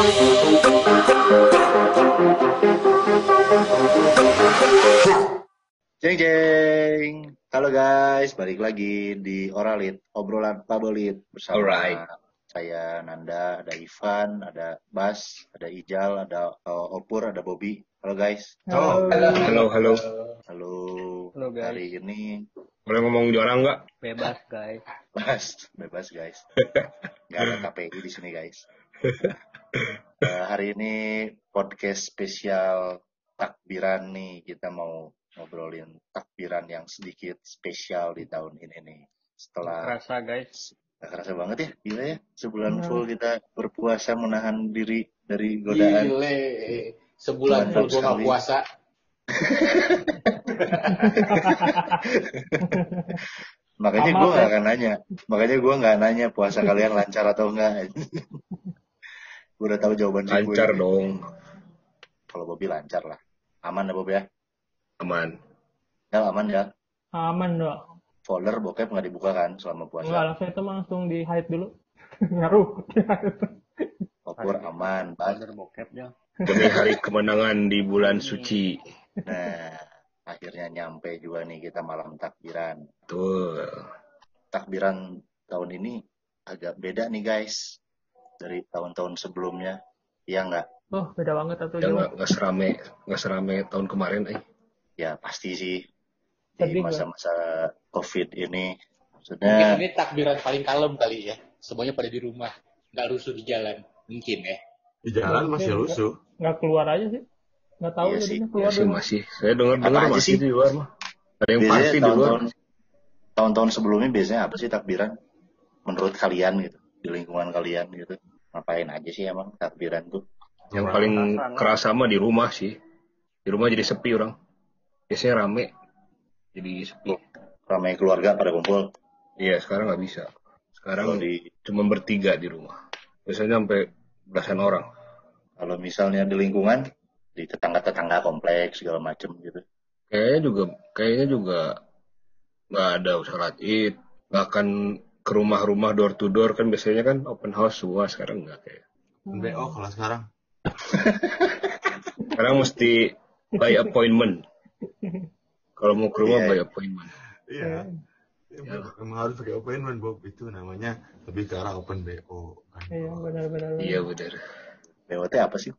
Jeng jeng. Halo guys, balik lagi di Oralit, obrolan Pabelit bersama Alright. saya Nanda, ada Ivan, ada Bas, ada Ijal, ada uh, Opur, ada Bobby. Halo guys. Oh, halo, halo. Halo. Halo, guys. Hari ini Boleh ngomong di orang nggak? Bebas guys. Bas, bebas guys. Gak ada KPI di sini guys. Eh, hari ini podcast spesial takbiran nih. Kita mau ngobrolin takbiran yang sedikit spesial di tahun ini nih. Setelah Rasa guys. Gak kerasa banget ya, gila ya. Sebulan Hmm. full kita berpuasa menahan diri dari godaan. Gile. Sebulan Mantap full nggak sekali. puasa. Makanya gue gak akan nanya. Makanya gue gak nanya puasa kalian lancar atau enggak. gue udah tahu jawaban si gue. Lancar dong. Kalau Bobby lancar lah. Aman ya Bob ya? Aman. Ya aman ya. Aman dong. Folder bokep nggak dibuka kan selama Enggak puasa. langsung itu mah langsung di hide dulu. Ngaruh. Opur aman. Bas. Order bokepnya. Demi hari kemenangan di bulan suci. Nah, akhirnya nyampe juga nih kita malam takbiran. Tuh. Takbiran tahun ini agak beda nih guys. Dari tahun-tahun sebelumnya. Iya nggak? Oh, beda banget atau Ya jauh. nggak serame nggak serame tahun kemarin, eh. Ya pasti sih. Di masa-masa COVID ini. Mungkin Maksudnya ini takbiran paling kalem kali ya. Semuanya pada di rumah. Nggak rusuh di jalan. Mungkin ya. Di jalan masih rusuh. Nggak keluar aja sih. Nggak tahu Iya jadinya sih, keluar Masih dulu. masih. Saya dengar dengar Apa aja masih sih? di luar mah. Ada yang biasanya party di luar. tahun-tahun sebelumnya biasanya apa sih takbiran? Menurut kalian gitu, di lingkungan kalian gitu. Ngapain aja sih emang takbiran tuh? Yang Orang paling atasan. kerasa mah di rumah sih. Di rumah jadi sepi orang. Biasanya rame. Jadi sepi. Ramai keluarga pada kumpul. Iya, sekarang nggak bisa. Kalau Sekarang di cuma bertiga di rumah. Biasanya sampai belasan orang. kalau misalnya di lingkungan di tetangga-tetangga kompleks segala macem gitu. Kayaknya juga kayaknya juga nggak ada sholat id, nggak akan ke rumah-rumah door to door kan biasanya kan open house semua sekarang nggak kayak. BO kalau sekarang. Sekarang mesti by appointment. Kalau mau ke rumah Iya. by appointment. Iya. Ya. Emang harus pakai appointment Bob itu namanya lebih ke arah open BO kan. Iya, benar-benar. Iya benar. BOT apa sih?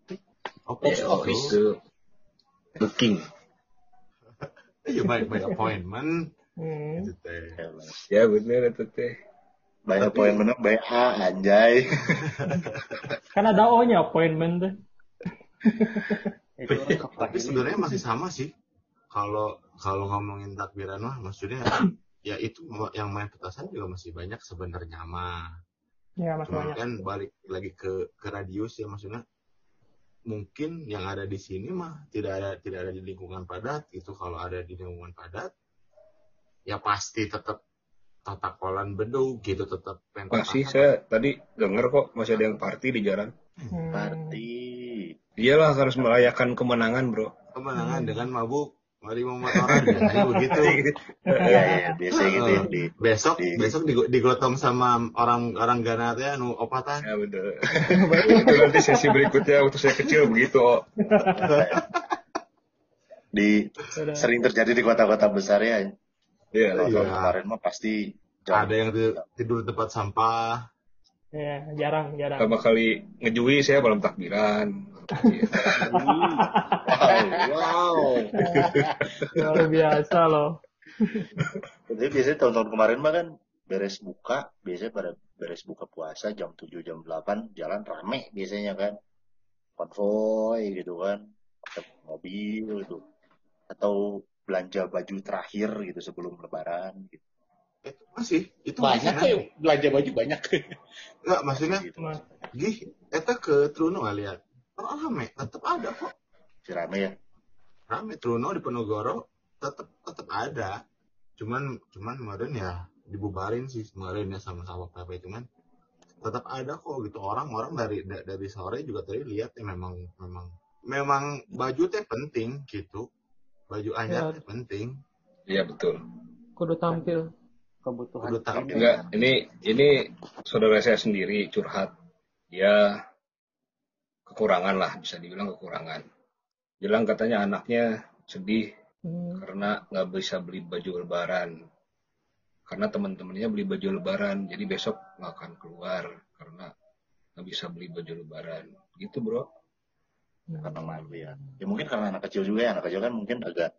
Open BO itu booking. Iya baik by appointment Hmm. itu teh. Ya benar itu teh. Banyak poin bener, baik A, anjay. Kan ada O-nya appointment tuh. Tapi sebenarnya masih sama sih. Kalau kalau ngomongin takbiran mah maksudnya ya itu yang main petasan juga masih banyak sebenarnya mah. Ya, mas Cuma banyak. kan balik lagi ke ke radius ya maksudnya mungkin yang ada di sini mah tidak ada tidak ada di lingkungan padat itu kalau ada di lingkungan padat ya pasti tetap tata kolan bedug gitu tetap pentas Masih saya tadi dengar kok masih ada yang party di jalan. Hmm. Party. Iyalah harus merayakan kemenangan bro. kemenangan dengan mabuk mari memotoran ya begitu Iya, iya, biasa gitu ya. Di, besok Di- besok digo- digotong sama orang orang ganatnya nu opatan Ya betul. itu nanti sesi berikutnya waktu saya kecil begitu. Oh. di sering terjadi di kota-kota besar ya. Iya. Kalau Iya. tahun kemarin mah pasti jam ada yang ti- tidur di tempat sampah Ya, jarang, jarang. Pertama kali ngejui saya malam takbiran. wow. Luar biasa loh. Jadi biasanya tahun-tahun kemarin mah kan beres buka, biasanya pada beres buka puasa jam 7 jam 8 jalan rame biasanya kan. Konvoy gitu kan. Mobil gitu. Atau belanja baju terakhir gitu sebelum lebaran gitu. itu masih itu Banyak kok yang belanja baju banyak. nggak maksudnya Gitu. Mas. gih eta ke Truno nggak lihat orang rame tetap ada kok Si rame ya. rame Truno di Penogoro tetap tetap ada cuman cuman kemarin ya dibubarin sih kemarin ya sama sama PP cuman tetap ada kok gitu orang-orang dari da- dari sore juga tadi lihat ya memang memang memang baju teh penting gitu baju anyar Ya. penting Iya betul. Kudu tampil. Kebutuhan. Kudu tampil. Enggak, ini ini saudara saya sendiri curhat. Ya kekurangan lah bisa dibilang kekurangan bilang katanya anaknya sedih Hmm. karena nggak bisa beli baju lebaran karena teman-temannya beli baju lebaran jadi besok nggak akan keluar karena nggak bisa beli baju lebaran gitu bro karena malu ya. Ya mungkin karena anak kecil juga ya, anak kecil kan mungkin agak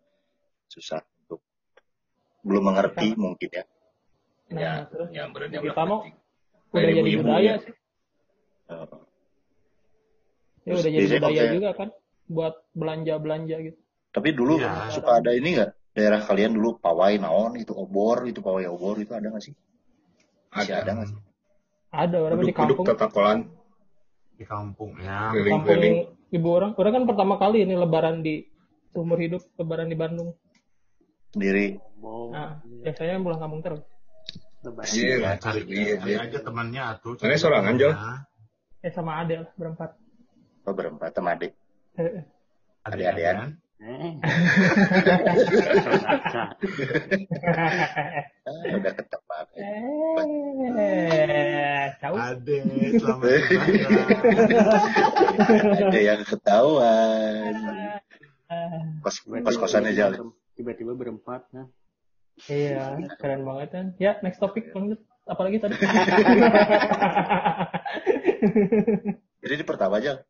susah untuk belum mengerti mungkin ya. Nah, ya terus kita bilang mau penting. udah jadi budaya ya. sih. Eh, Ya Terus udah jadi budaya juga kan buat belanja-belanja gitu. Tapi dulu Iya. suka ada ini nggak? Daerah kalian dulu pawai naon itu obor itu pawai obor itu ada nggak sih? Masih ada ada nggak sih? Ada orang di kampung. di kampung ya keliling-keliling Kampung ibu orang. Orang kan pertama kali ini lebaran di seumur hidup lebaran di Bandung. Sendiri. Oh, Nah, biasanya pulang kampung terus. lebaran. Iya, ya, cari, iya, cari iya. aja temannya tuh Mana sorangan, Jol? Eh sama Ade lah berempat. Oh berempat sama adik. Eh, Adik-adikan. Eh. Ah, udah ketebak. eh, tahu? Ade, selamat. Ada yang ketahuan. Kos kos kosannya jalan. Tiba-tiba berempat, nah. Iya, keren banget kan. Ya, next topic lanjut. Apalagi tadi? Jadi di pertama aja.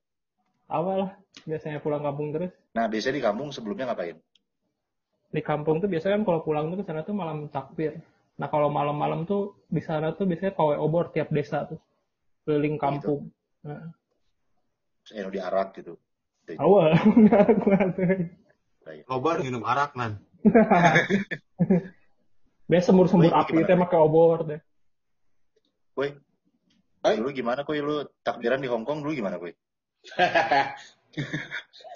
Awal lah, biasanya pulang kampung terus. Nah biasanya di kampung sebelumnya ngapain? Di kampung tuh biasanya kan kalau pulang tuh ke sana tuh malam takbir. Nah kalau malam-malam tuh di sana tuh biasanya pawai obor tiap desa tuh. Keliling kampung. Nah, Saya diarak gitu. awal. Kobar minum arak nan. Biasa sembur-sembur Woi, api itu pakai obor deh. Woi, lu gimana koi lu takbiran di Hong Kong dulu gimana koi?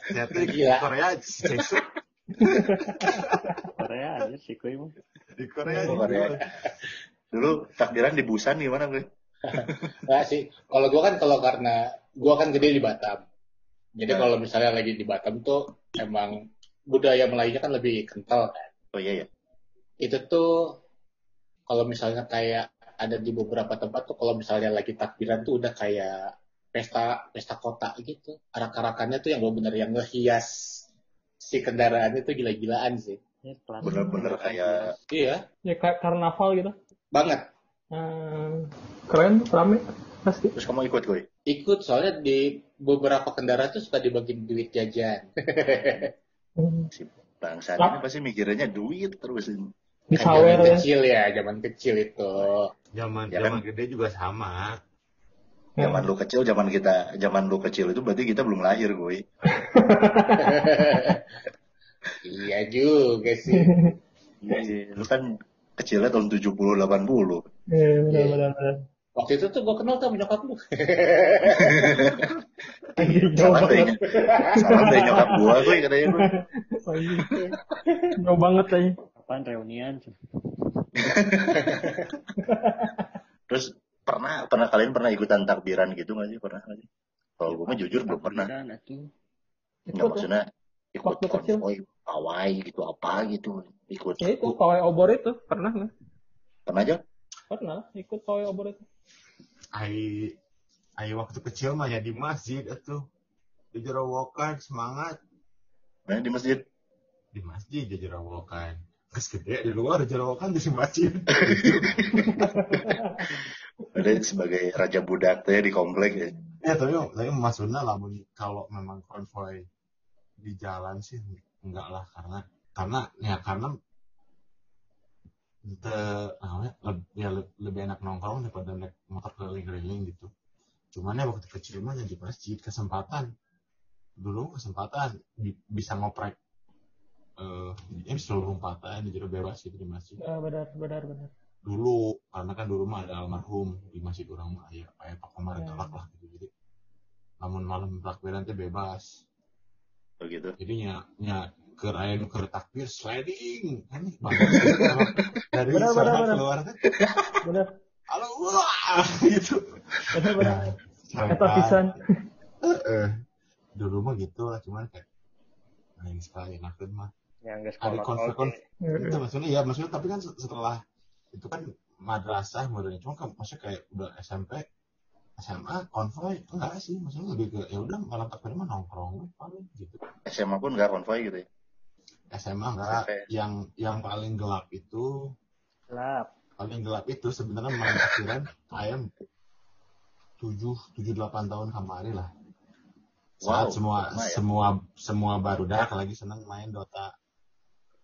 Ternyata di Gila. Korea sesuk Korea aja sih, mah. di Korea Oh, Korea. Dulu takbiran di Busan gimana koi? Nggak sih. Kalau gua kan kalau karena gua kan gede di Batam. Jadi Nah. kalau misalnya lagi di Batam tuh emang budaya Melayunya kan lebih kental kan. Oh iya ya. Itu tuh kalau misalnya kayak ada di beberapa tempat tuh kalau misalnya lagi takbiran tuh udah kayak pesta pesta kota gitu. Arak-arakannya tuh yang bener-bener yang ngehias si kendaraannya tuh gila-gilaan sih. Ya, pelan- Bener-bener kayak Iya, Ya kayak karnaval gitu. banget. Hmm, keren, rame, pasti. terus kamu ikut koi? Ikut soalnya di beberapa kendaraan tuh suka dibagi duit jajan. Hmm. Si bangsa ini pasti mikirnya duit terus. Di Kan sawer ya. kecil ya, zaman kecil itu. zaman Ya zaman kan? gede juga sama. Zaman lu kecil, zaman kita, zaman lu kecil itu berarti kita belum lahir koi. Iya juga sih. Iya, lu kan kecilnya tahun 70 80. Iya, benar-benar. benar. Waktu itu tuh gue kenal tuh sama nyokap lu. Salam deh, nyokap gua koi katanya koi. Anjing. Jauh banget aja. Kapan reunian? Terus pernah pernah kalian pernah ikutan takbiran gitu nggak sih pernah nggak sih? Kalau gue mah jujur belum pernah. Nggak Ikut ya. maksudnya ikut Waktu kecil. konvoy pawai gitu apa gitu ikut Ya itu, pawai obor itu. Pernah nggak? pernah aja Pernah, ikut pawai obor itu. Ai ai waktu kecil mah ya di masjid atuh. Di jerowokan semangat nah, di masjid di masjid di jerowokan. Terus gede di luar jerowokan di masjid. ada sebagai raja budak tuh ya di komplek ya Ya tapi tapi maksudnya lah kalau memang konvoy di jalan sih enggak lah karena karena ya karena the, namanya, ya le- lebih enak nongkrong daripada naik motor keliling-keliling gitu. Cuman ya waktu kecil mah yang di masjid kesempatan dulu kesempatan bi- bisa ngoprek eh ya seluruh lompatan jadi bebas gitu di masjid Ya, benar, benar, benar. dulu karena kan dulu mah ada almarhum di masjid orang mah ya kayak Pak Komar Ya. galak lah gitu jadi namun malam takbiran teh bebas begitu jadi nya nya ke aya nu keur takbir sliding banget. Kalau dari Benar, suara benar, benar. keluar kan Benar, halo wah gitu. Benar. Sampai- Eta pisan. Dulu mah gitu lah cuman kayak lain sekali enakeun mah. Yang gak Ada sekolah. konflik- itu maksudnya ya maksudnya tapi kan setelah itu kan madrasah modalnya cuma kan maksudnya kayak udah SMP SMA konvoy enggak sih. Maksudnya lebih ke ya udah malam takbir mah nongkrong paling gitu. SMA pun nggak konvoy gitu ya SMA enggak SMP. yang yang paling gelap itu Gelap. paling gelap itu sebenarnya malam takbiran ayam tujuh tujuh delapan tahun kemarin lah saat Wow, semua ya. semua semua barudak lagi senang main Dota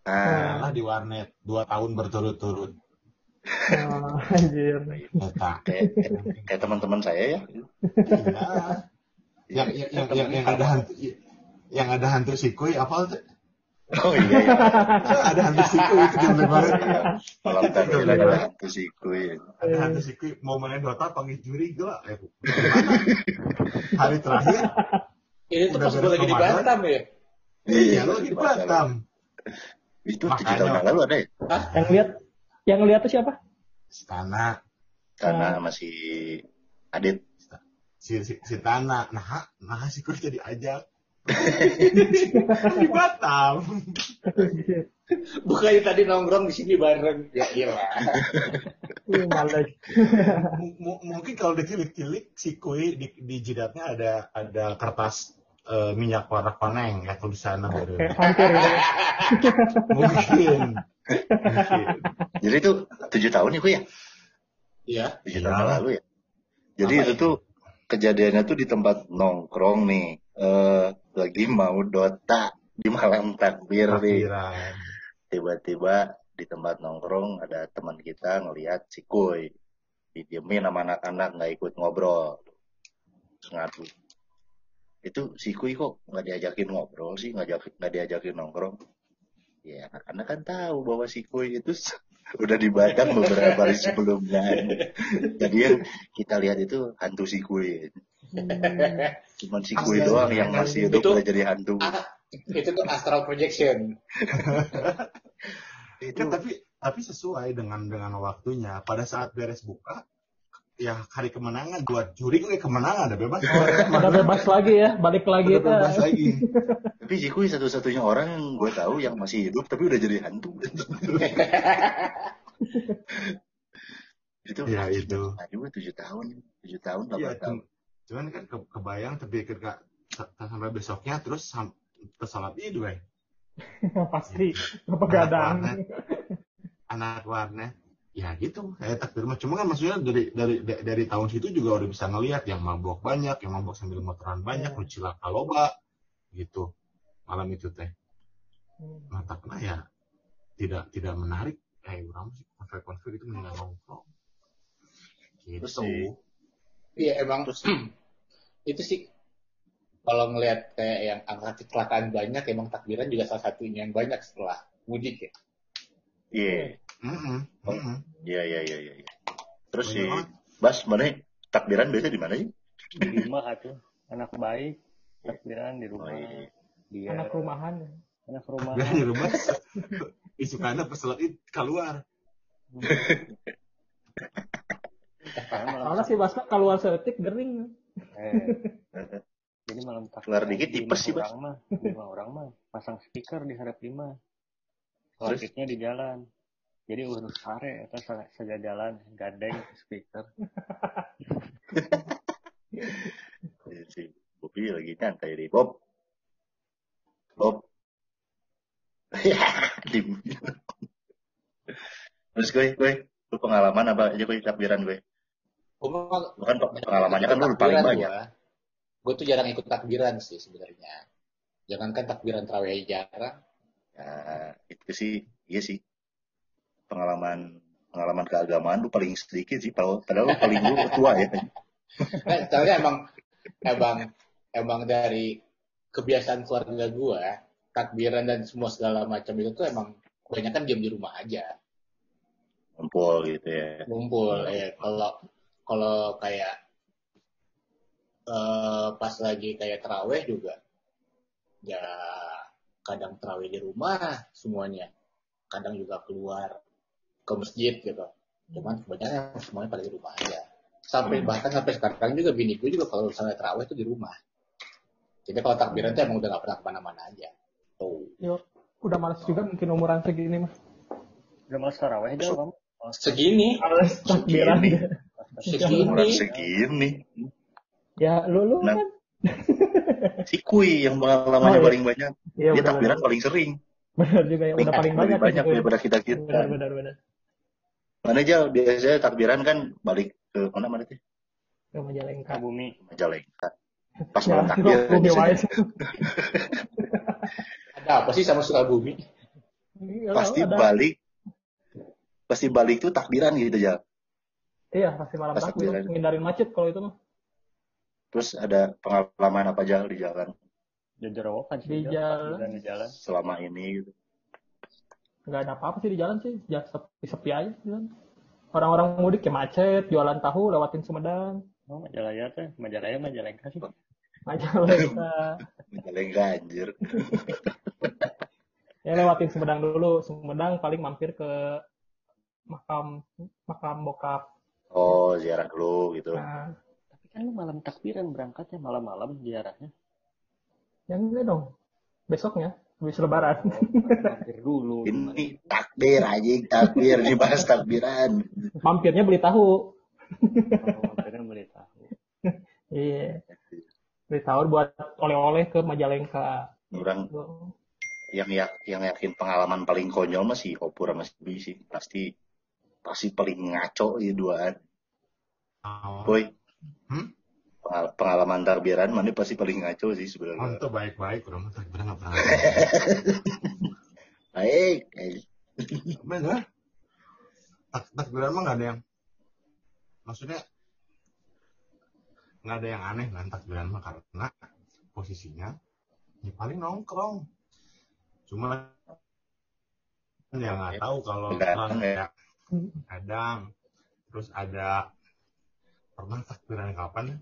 nah malah di warnet dua tahun berturut-turut Oh, anjir. Dota kayak kayak teman-teman saya ya Iya. yang yang yang, yang, yang ada hantu yang ada hantu sikui apa tuh oh iya iya. Ada hantu sikui itu gimana banget malam takbir ada hantu sikuy ada hantu sikui mau main Dota panggil juri gila eh, hari terakhir. Ini tuh pas gue beres lagi di. Batam ya. iya lu lagi di Batam. Itu tujuh tahun yang lalu ada ya? Yang lihat yang lihat tuh siapa? Istana karena masih Adit. Si si, si Tana. Nah nah si Kur jadi ajak di Batam. Bukannya tadi nongkrong di sini bareng. Ya iya. M- m- mungkin kalau dicilik-cilik si Kui di, di jidatnya ada ada kertas eh, minyak warna koneng ya tulisannya baru hampir gitu. mungkin mungkin jadi itu tujuh tahun ya Kuy, ya Iya. tujuh Iya. tahun yang lalu ya jadi Apa itu ya? tuh kejadiannya tuh di tempat nongkrong nih eh lagi mau Dota di malam takbir nih tiba-tiba di tempat nongkrong ada teman kita ngelihat si Kuy didiemin sama anak-anak nggak ikut ngobrol. Terus ngadu. Itu si Kuy kok nggak diajakin ngobrol sih? Nggak diajakin, nggak diajakin nongkrong? Ya anak-anak kan tahu bahwa si Kuy itu udah dibadang beberapa hari sebelumnya. Jadi yang kita lihat itu hantu si Kuy cuman si Astaga. doang yang masih hidup Itu- udah jadi hantu Ah, itu tuh astral projection. itu Kan tapi tapi sesuai dengan dengan waktunya pada saat beres buka ya hari kemenangan buat juri gue kemenangan ada bebas Udah bebas lagi ya, balik lagi udah bebas lagi Tapi si Kuy satu-satunya orang yang gue tahu yang masih hidup tapi udah jadi hantu. itu ya itu Nah, tujuh tahun, tujuh tahum Iya, delapan tahun. Cum- cuman kan ke- kebayang tapi ketika sa- sampai besoknya terus sam- pesalat itu eh Pasti. Begadang. warnet. anak warnet. Ya gitu kayak takbir mah. Cuma kan maksudnya dari dari da- dari tahun situ juga udah bisa ngelihat yang mabok banyak yang mabok sambil motoran banyak nu cilaka loba gitu. Malam itu teh. Nah takna ya tidak tidak menarik. Kayak orang sih konflik konflik itu mendingan nongkrong. Gitu. Iya emang. Terus- itu sih kalau ngelihat kayak yang angka kecelakaan banyak emang takbiran juga salah satunya yang banyak setelah mudik ya. Iya, iya, iya, iya, iya. iya. Terus si Banyak Bas, mana takbiran biasa di mana sih? Di rumah atuh. Anak baik. Takbiran di rumah. Oh, iya. Dia Anak rumahan. anak rumah. Biar di rumah isukana peselat itu keluar malam Soalnya si Baska keluar setik gering. Eh. Jadi malam takbiran Keluar dikit di tipes sih, orang mah, lima orang mah pasang speaker di harap lima. Selanjutnya di jalan. Jadi urus sare atau saja jalan gandeng speaker. Iya si Bobi lagi nyantai di Bob. Bob. Ya. Terus gue, gue, pengalaman apa aja gue takbiran gue? Gua Bukan pengalamannya kan lu paling banyak. Gue tuh jarang ikut takbiran sih sebenarnya. Jangankan takbiran terawih jarang. Nah, itu sih, iya sih. Pengalaman pengalaman keagamaan lu paling sedikit sih, padahal padahal lu paling lu tua ya. Nah, soalnya emang emang emang dari kebiasaan keluarga gue takbiran dan semua segala macam itu tuh emang kebanyakan diam di rumah aja Ngumpul gitu ya. ngumpul ya kalau kalau kayak eh, pas lagi kayak terawih juga ya kadang terawih di rumah semuanya. Kadang juga keluar ke masjid gitu. Cuman kebanyakan semuanya pada di rumah aja. Sampai bahkan sampai sekarang juga bini gue juga kalau misalnya terawih itu di rumah. Jadi kalau takbiran tuh emang udah gak pernah ke mana-mana aja. Tuh. Yuk, udah males juga mungkin umuran segini mah. Udah malas taraweh aja kamu. Segini. Males. Takbiran. Segini. Segini. Ya lu lu Nah. kan. Si Kui yang pengalamannya Oh, iya. paling banyak. Iya Dia benar. takbiran paling sering. Benar juga ya. Udah paling banyak. Banyak ya. daripada kita kita. Benar benar benar. Mana aja biasanya takbiran kan balik ke mana mana tuh? Ke Majalengka. Bumi. Majalengka. Pas Ya, malam takbir Bumi. Ada apa sih sama Sukabumi? Iya, pasti ada. balik pasti balik tuh takbiran gitu ya. Iya, pasti malam Pas takbir. takbiran. Ngindarin macet kalau itu mah. Terus ada pengalaman apa aja di jalan Jajarowokan sih. Di Jal. jalan. Jalan di jalan. selama ini gitu. Nggak ada apa-apa sih di jalan sih. Ya, sepi, sepi aja di jalan. Orang-orang mudik ya macet, jualan tahu lewatin Sumedang, Oh, Majalaya teh. Majalaya Majalengka sih. Majalengka. Majalengka anjir. ya lewatin Sumedang dulu. Sumedang paling mampir ke makam makam bokap. Oh, ziarah dulu gitu. Nah, Tapi kan lu malam takbiran berangkatnya malam-malam ziarahnya. yang enggak dong. Besoknya habis lebaran. Oh, mampir dulu. Ini takbir anjing, takbir dibahas takbiran. Mampirnya beli tahu. Oh, mampirnya beli tahu. Iya. Beli tahu buat oleh-oleh ke Majalengka. Orang Gitu. yang yak, yang yakin pengalaman paling konyol mah si Opur sama si Bi sih. Pasti pasti paling ngaco ya duaan. Oh, Boy, Hmm? pengal- pengalaman takbiran mana pasti paling ngaco sih oh, sebenarnya. itu baik-baik, udah mah takbiran nggak pernah. Baik. eh. Bener. Tak takbiran mah nggak ada yang, maksudnya nggak ada yang aneh kan takbiran mah karena posisinya ya paling nongkrong. Cuma ya nggak tahu kalau orang ya. Kadang terus ada pernah takbiran kapan ya?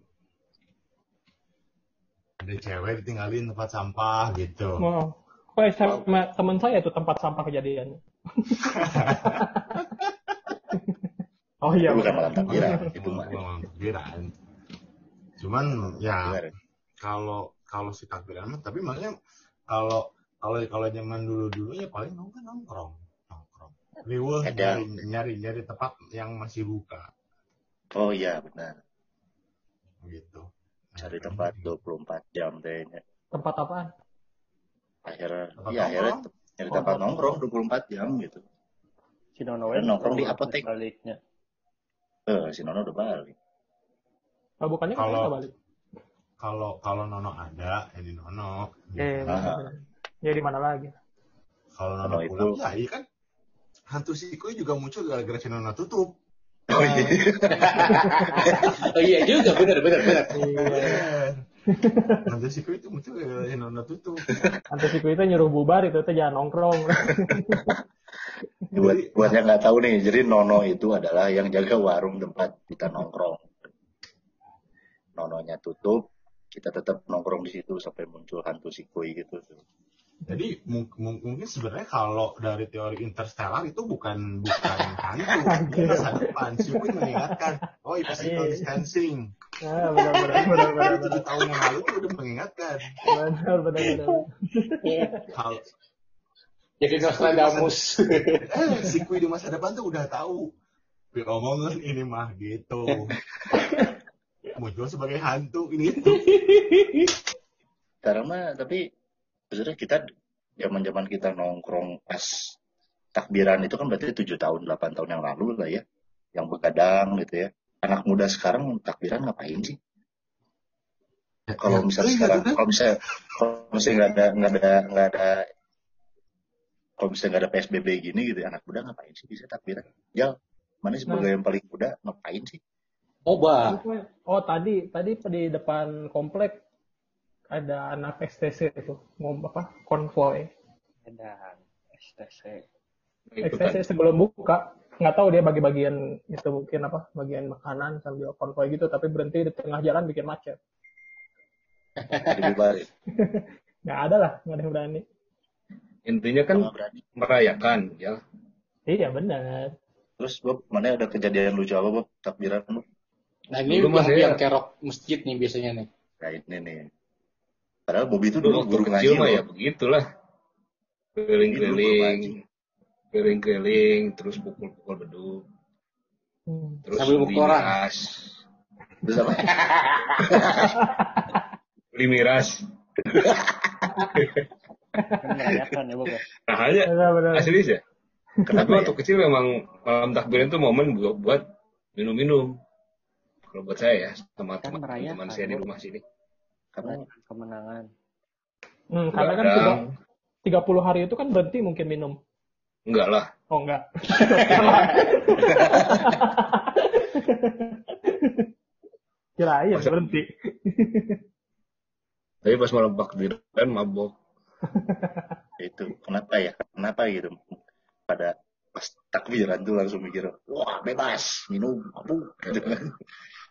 ada cewek ditinggalin tempat sampah gitu Mau. Kok sama teman saya itu tempat sampah kejadiannya. oh iya. Bukan malam takbiran, itu mah. Bukan malam takbiran cuman ya kalau kalau si takbiran mah tapi maksudnya kalau kalau kalau zaman dulu dulu ya paling nongkrong nongkrong riweuh Ada. nyari, nyari nyari tempat yang masih buka Oh iya benar. gitu Cari tempat 24 jam kayaknya. Tempat apaan? Akhirnya, Tempat iya akhirnya nyari tempat nongkrong 24 jam gitu. Si Nono Kan nongkrong di apotek. Baliknya. Eh, si Nono udah balik. Kalau bukannya kan Kalau- balik. kalau kalau nono ada ya di nono Eh, benar. Ya di mana lagi? kalau Nono nono itu- pulang ya iya kan hantu sikui juga muncul gara-gara nono tutup Oh iya. Oh iya juga, benar benar benar. Iya. hantu sikui itu muncul gara-gara nono tutup Nanti si itu nyuruh bubar itu tuh jangan nongkrong. buat buat yang nggak tahu nih, jadi Nono itu adalah yang jaga warung tempat kita nongkrong. Nononya tutup, kita tetap nongkrong di situ sampai muncul hantu sikui gitu. Jadi mung- mung- mungkin sebenarnya kalau dari teori interstellar itu bukan bukan hantu, Anjir. masa depan. Queen mengingatkan, oh itu physical Iya. distancing. Nah, benar benar tujuh tahun yang lalu tuh udah mengingatkan. Benar benar benar. Kalau Jadi Nostradamus. eh si Queen di masa depan tuh udah tahu. Tapi omongan ini mah gitu. Muncul sebagai hantu ini itu. Sekarang mah tapi sebenarnya kita zaman zaman kita nongkrong pas takbiran itu kan berarti tujuh tahun 8 tahun yang lalu lah ya. Yang begadang gitu ya. Anak muda sekarang takbiran ngapain sih? Kalau Ya, misalnya iya, sekarang bener. kalau misalnya kalau misalnya nggak ada nggak ada nggak ada kalau misalnya nggak ada psbb gini gitu ya, anak muda ngapain sih bisa takbiran? Ya mana sebagai yang paling muda? Ngapain sih? Oba. Oh tadi tadi di depan komplek ada anak STC itu ngom apa konvoy. Ada STC. STC sebelum buka nggak tahu dia bagi bagian itu mungkin apa bagian makanan sambil konvoy gitu tapi berhenti di tengah jalan bikin macet. Nggak ada lah nggak ada yang berani. Intinya kan berani merayakan ya. Iya benar. terus Bob mana ada kejadian lucu apa Bob takbiran lu Nah ini Dulu yang, mah saya- yang kerok masjid nih biasanya nih. Nah ini nih. Padahal Bobby itu dulu Dulu guru ngaji kecil mah loh. ya begitulah. Keliling-keliling, keliling-keliling, terus pukul-pukul beduk. Hmm. terus Sambil bukti orang. Terus apa? beli miras ya, ya? nah aja Benar-benar. asli ya tapi Kenapa waktu ya? kecil memang malam takbiran itu momen buat, buat minum-minum kalau buat saya ya sama Kan teman merayakan, teman saya di rumah sini Karena Merayakan kemenangan. Hmm, karena kan tiga, 30 hari itu kan berhenti mungkin minum. enggak lah Oh enggak. Kirain Masa- berhenti. tapi pas malam takbiran mabok itu kenapa ya? Kenapa gitu? Pada pas takbiran tuh langsung mikir, wah bebas minum mabuk gitu kan.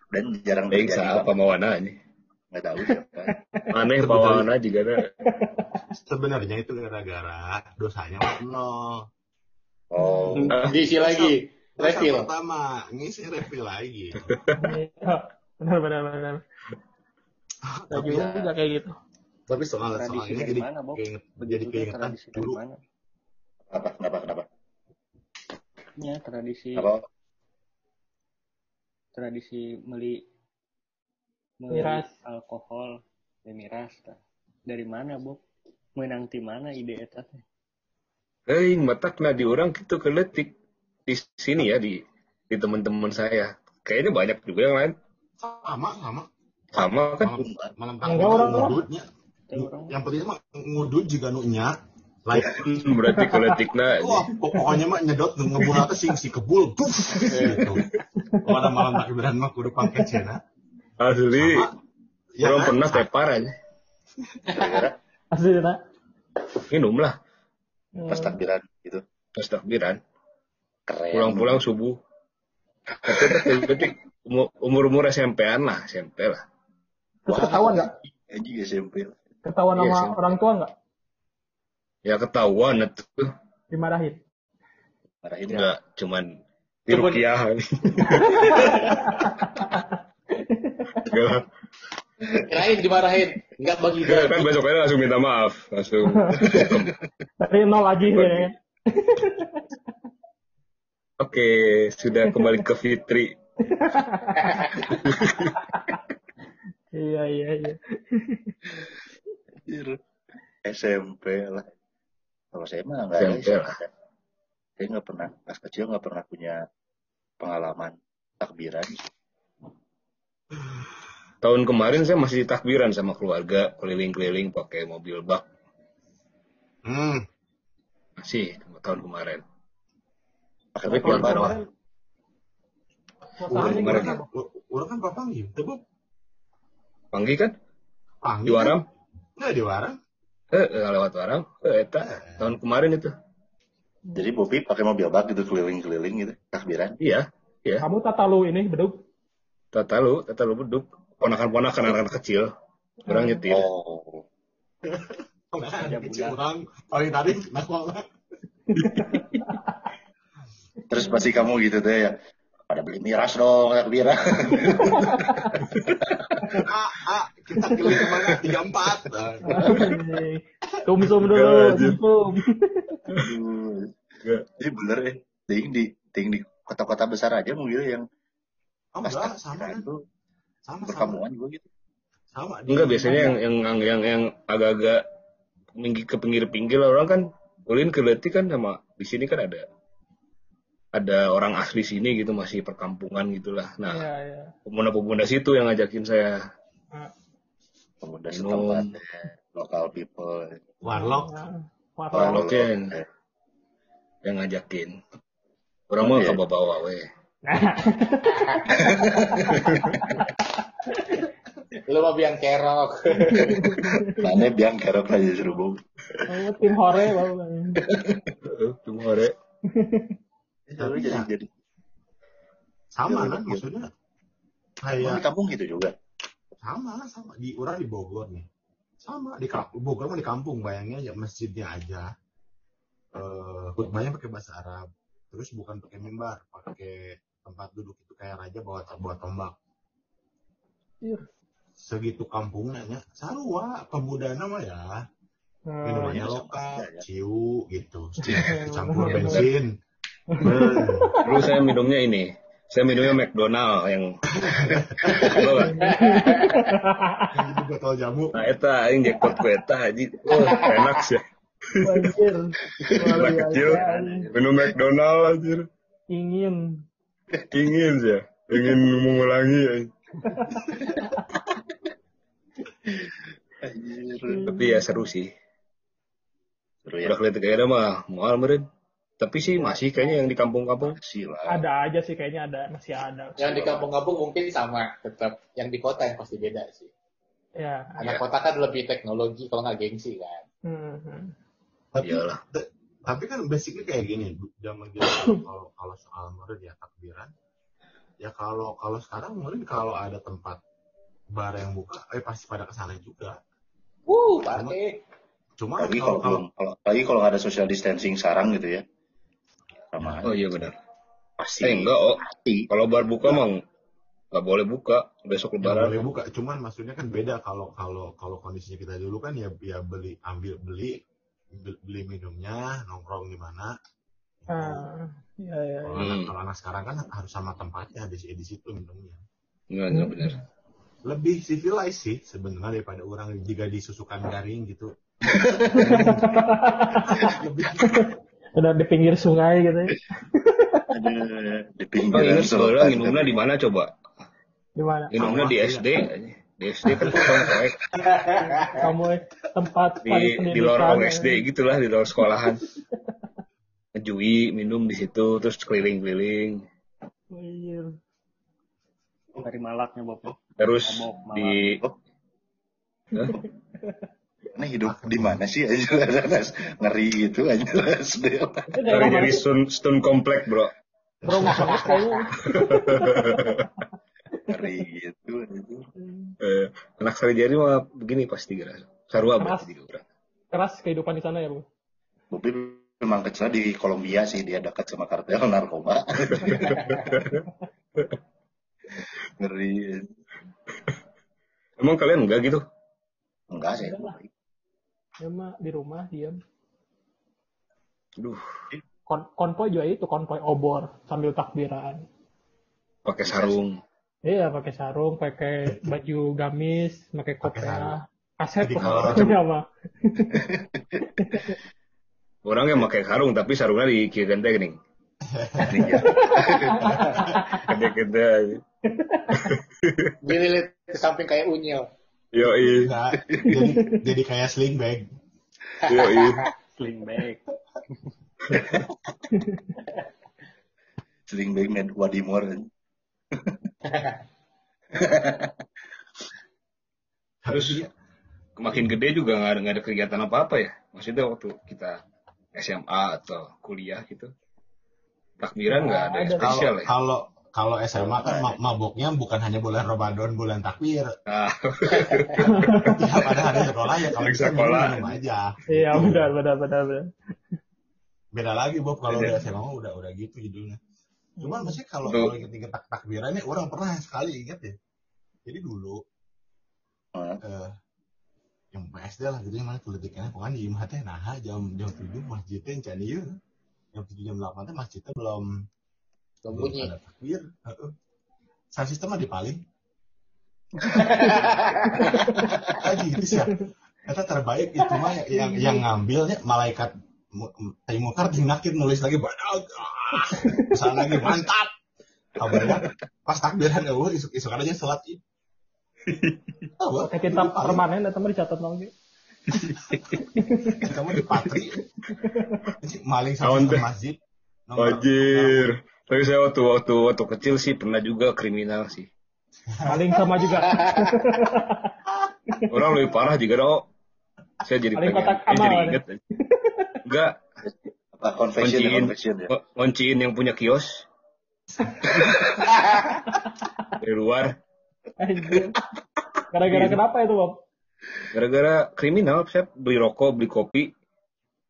Dan jarang terjadi. siapa mawana ini Nggak tahu siapa. aneh mawana juga ada Sebenarnya itu gara-gara dosanya nol. Oh, Diisi lagi. Dosa Refill. pertama ngisi refill lagi. Iya. Benar benar benar. Tapi ya, juga kayak gitu. tapi soal soalnya dari jadi mana, keinget, jadi keingetan dulu apa? Kenapa? Kenapa? Ya, tradisi Apa? tradisi meli Miras. alkohol ya miras tah. dari mana Bob menang di mana ide eta teh Hei, matak nah di orang gitu keletik di sini ya di di teman-teman saya. Kayaknya banyak juga yang lain. sama sama Sama kan? malam orang- ngudutnya. Yang penting mah ngudut juga nunya. Lain Berarti keletik nah. Wah, pokoknya mah nyedot ngebunuh ke sing si kebul. Gitu. Pada malam takbiran mah kudu pangkat cina. Asli. Ya Orang kan? pernah tepar aja. Asli nak. Minum lah pas takbiran gitu. pas takbiran. Keren. Pulang-pulang subuh. Keletik umur-umur SMP-an lah, SMP lah. Terus Wah. ketahuan nggak? Anjing SMP. Ketahuan Iya, sama sih. orang tua nggak? Ya ketahuan itu. Dimarahin. Marahin ya. Enggak, cuman di Cuman- lah. Kirain dimarahin. Enggak bagi Enggak, kan besoknya langsung minta maaf. Langsung. Dari nol lagi ya. Oke, sudah kembali ke Fitri. Iya iya iya. SMP lah. Kalau saya mah nggak ada. SMP lah. Saya nggak pernah pas kecil nggak pernah punya pengalaman takbiran. Tahun kemarin saya masih takbiran sama keluarga, keliling-keliling pakai mobil bak. Hmm, Masih tahun kemarin. Pakai Tapi. Jawa. Suasananya orang kemarin kan, orang kan papang gitu, bu. Panggi kan? Panggil. Di Waram? Nggak di Waram. Eh, eh, lewat Waram. Eh, eta. Tahun kemarin itu. Jadi Bobi pakai mobil bak gitu keliling-keliling gitu takbiran. Iya. Iya. Kamu tata lu ini beduk. Tata lu, tata lu beduk. Ponakan-ponakan anak-anak kecil. Orang nyetir. Oh. Kecil orang paling tadi nakal. Terus pasti kamu gitu deh ya. Pada beli miras dong takbiran. Ah, ah, kita keliling ke mana? Tiga empat. Dulu, anjir. tum. Aduh. Enggak. Ini bener ya. Ting di ting di kota-kota besar aja mungkin yang Oh, enggak, sama kan? tuh Sama, sama. perkampungan juga gitu. Sama. Enggak, biasanya yang yang yang yang, yang agak-agak pinggir ke pinggir-pinggir lah orang kan ulin ke Leti kan sama di sini kan ada ada orang asli sini gitu masih perkampungan gitulah. Nah, Iya iya. pemuda-pemuda situ yang ngajakin saya. Pemuda Minum. setempat, ya. local people. Warlock. Nah. Warlock yang, yang ngajakin. Orang Oh, mah iya. ke bawa we. Lu mah biang kerok. Mana biang kerok aja serubung. Oh, tim hore baru. Cuma hore. Tapi jadi jadi Sama kan maksudnya. Emang di Kayak kampung gitu juga. sama sama di orang di Bogor nih. Sama di kampung Bogor mah di kampung bayangnya ya masjidnya aja. Eh khutbahnya pakai bahasa Arab. Terus bukan pakai mimbar, pakai tempat duduk itu kayak raja bawa bawa tombak. Iya. Segitu kampungnya nya. Sarua pemuda nama ya. Nah, Minumannya iya, lokal, sama aja. ciu gitu. Campur bensin. Dulu saya minumnya ini Saya minumnya McDonald yang botol jamu. Nah, eta yang jackpot ku eta haji. Oh, enak sih. Anjir. Anak kecil minum McDonald anjir. Ingin. Ingin sih. Ingin mengulangi ya. Anjir. Tapi ya seru sih. Seru ya. Udah kelihatan kayak ada mah mual meren. Tapi sih masih kayaknya yang di kampung-kampung. Masih lah. Ada aja sih kayaknya ada. Masih ada. Yang di kampung-kampung mungkin sama, tetap. Yang di kota yang pasti beda sih. Ya. Anak Iya. kota kan lebih teknologi, kalau nggak gengsi kan. Hmm, hmm. Tapi, Iyalah. tapi kan basicnya kayak gini, zaman zaman kalau kalau soal murid ya takbiran, ya kalau kalau sekarang mungkin kalau ada tempat bar yang buka, eh pasti pada ke sana juga. Wuh, party. Cuma Apalagi kalau kalau kalau belum, kalau ada social distancing sekarang gitu ya. Sama Oh iya benar. pasti. Eh enggak, oh. Pasti. Kalau bar buka mah nggak boleh buka besok lebaran. boleh buka, cuman maksudnya kan beda kalau kalau kalau kondisinya kita dulu kan ya ya beli ambil beli beli minumnya nongkrong di mana. Ah, ya, ya, Kalau ya. anak, Hmm. kalau anak sekarang kan harus sama tempatnya di di situ minumnya. Enggak, enggak benar. Lebih civilized sih sebenarnya daripada orang jika disusukan garing gitu. lebih Udah di pinggir sungai gitu ya. Ada di Bang ingat sekolah selatan. minumnya di mana coba? Di mana? Minumnya di SD. Di SD kan. Kamu tempat di di lorong ya. SD gitulah di lorong sekolahan. Ngejui, minum di situ, terus keliling-keliling. Dari malaknya Bob. Terus Mabok, malak. di Hah? Ini hidup di mana sih aja ngeri gitu aja. Itu dari dari stun stun komplek bro. Bro. Ngeri gitu. Eh, anak Sarijari mah begini pasti kira. Sarua Keras. berarti juga. Keras kehidupan di sana ya, Bu? Bobi memang kecil di Kolombia sih dia dekat sama kartel narkoba. Ngeri. Emang kalian enggak gitu? Enggak sih. Ya mah di rumah diam. Aduh, Kon konvoy juga itu, konvoy obor sambil takbiran. pakai sarung. Iya, pakai sarung, pakai baju gamis, pakai kopiah. Kaset pokoknya mah. Orang yang pakai sarung tapi sarungnya di kiri ganda gini. Gede-gede aja. Dililit ke samping kayak unyil. Yoi, Enggak, jadi jadi kayak sling bag. yoi. Sling bag. Sling bag med Wadimor. Terus makin gede juga nggak ada, nggak ada kegiatan apa-apa ya. Maksudnya waktu kita SMA atau kuliah gitu. Takbiran nggak ada Ada. Kalau spesial ya. kalau kalau SMA kan ma- maboknya bukan hanya bulan Ramadan, bulan takbir. Nah, Tiap ada hari sekolah ya kalau bisa sekolah. minum, aja. Iya, Gitu. benar, benar, benar, benar. Beda lagi Bob kalau udah SMA mah udah udah gitu judulnya. Cuman masih kalau kalau inget-inget tak takbirannya orang pernah sekali inget ya. Jadi dulu Hah? eh yang PSD lah gitu mana kulitikannya pokoknya di imah teh nah jam jam tujuh masjidnya yang cani ieu. jam tujuh jam delapan teh masjidnya belum Belum bunyi. ada takbir. Sound system mah dipaling ah gitu sih ya Eta terbaik itu mah yang yang, ngambilnya malaikat Teh Mukar ting nakir nulis lagi badak ah, pesan lagi mantap. Kabarnya pas takbiran ya isuk isuk aja sholat Ah, Pakai kitab dipaling. permanen atau dicatat lagi. kamu di patri maling sama masjid Wajir. Tapi saya waktu waktu waktu kecil sih pernah juga kriminal sih. Paling sama juga. Orang lebih parah juga oh. Saya jadi Paling pengen, kotak eh, jadi amal, inget. Enggak, Apa confession ya Kunciin. confession ya. yang punya kios. Dari luar. Anjir. Gara-gara kenapa itu, Bob? Gara-gara kriminal, saya beli rokok, beli kopi.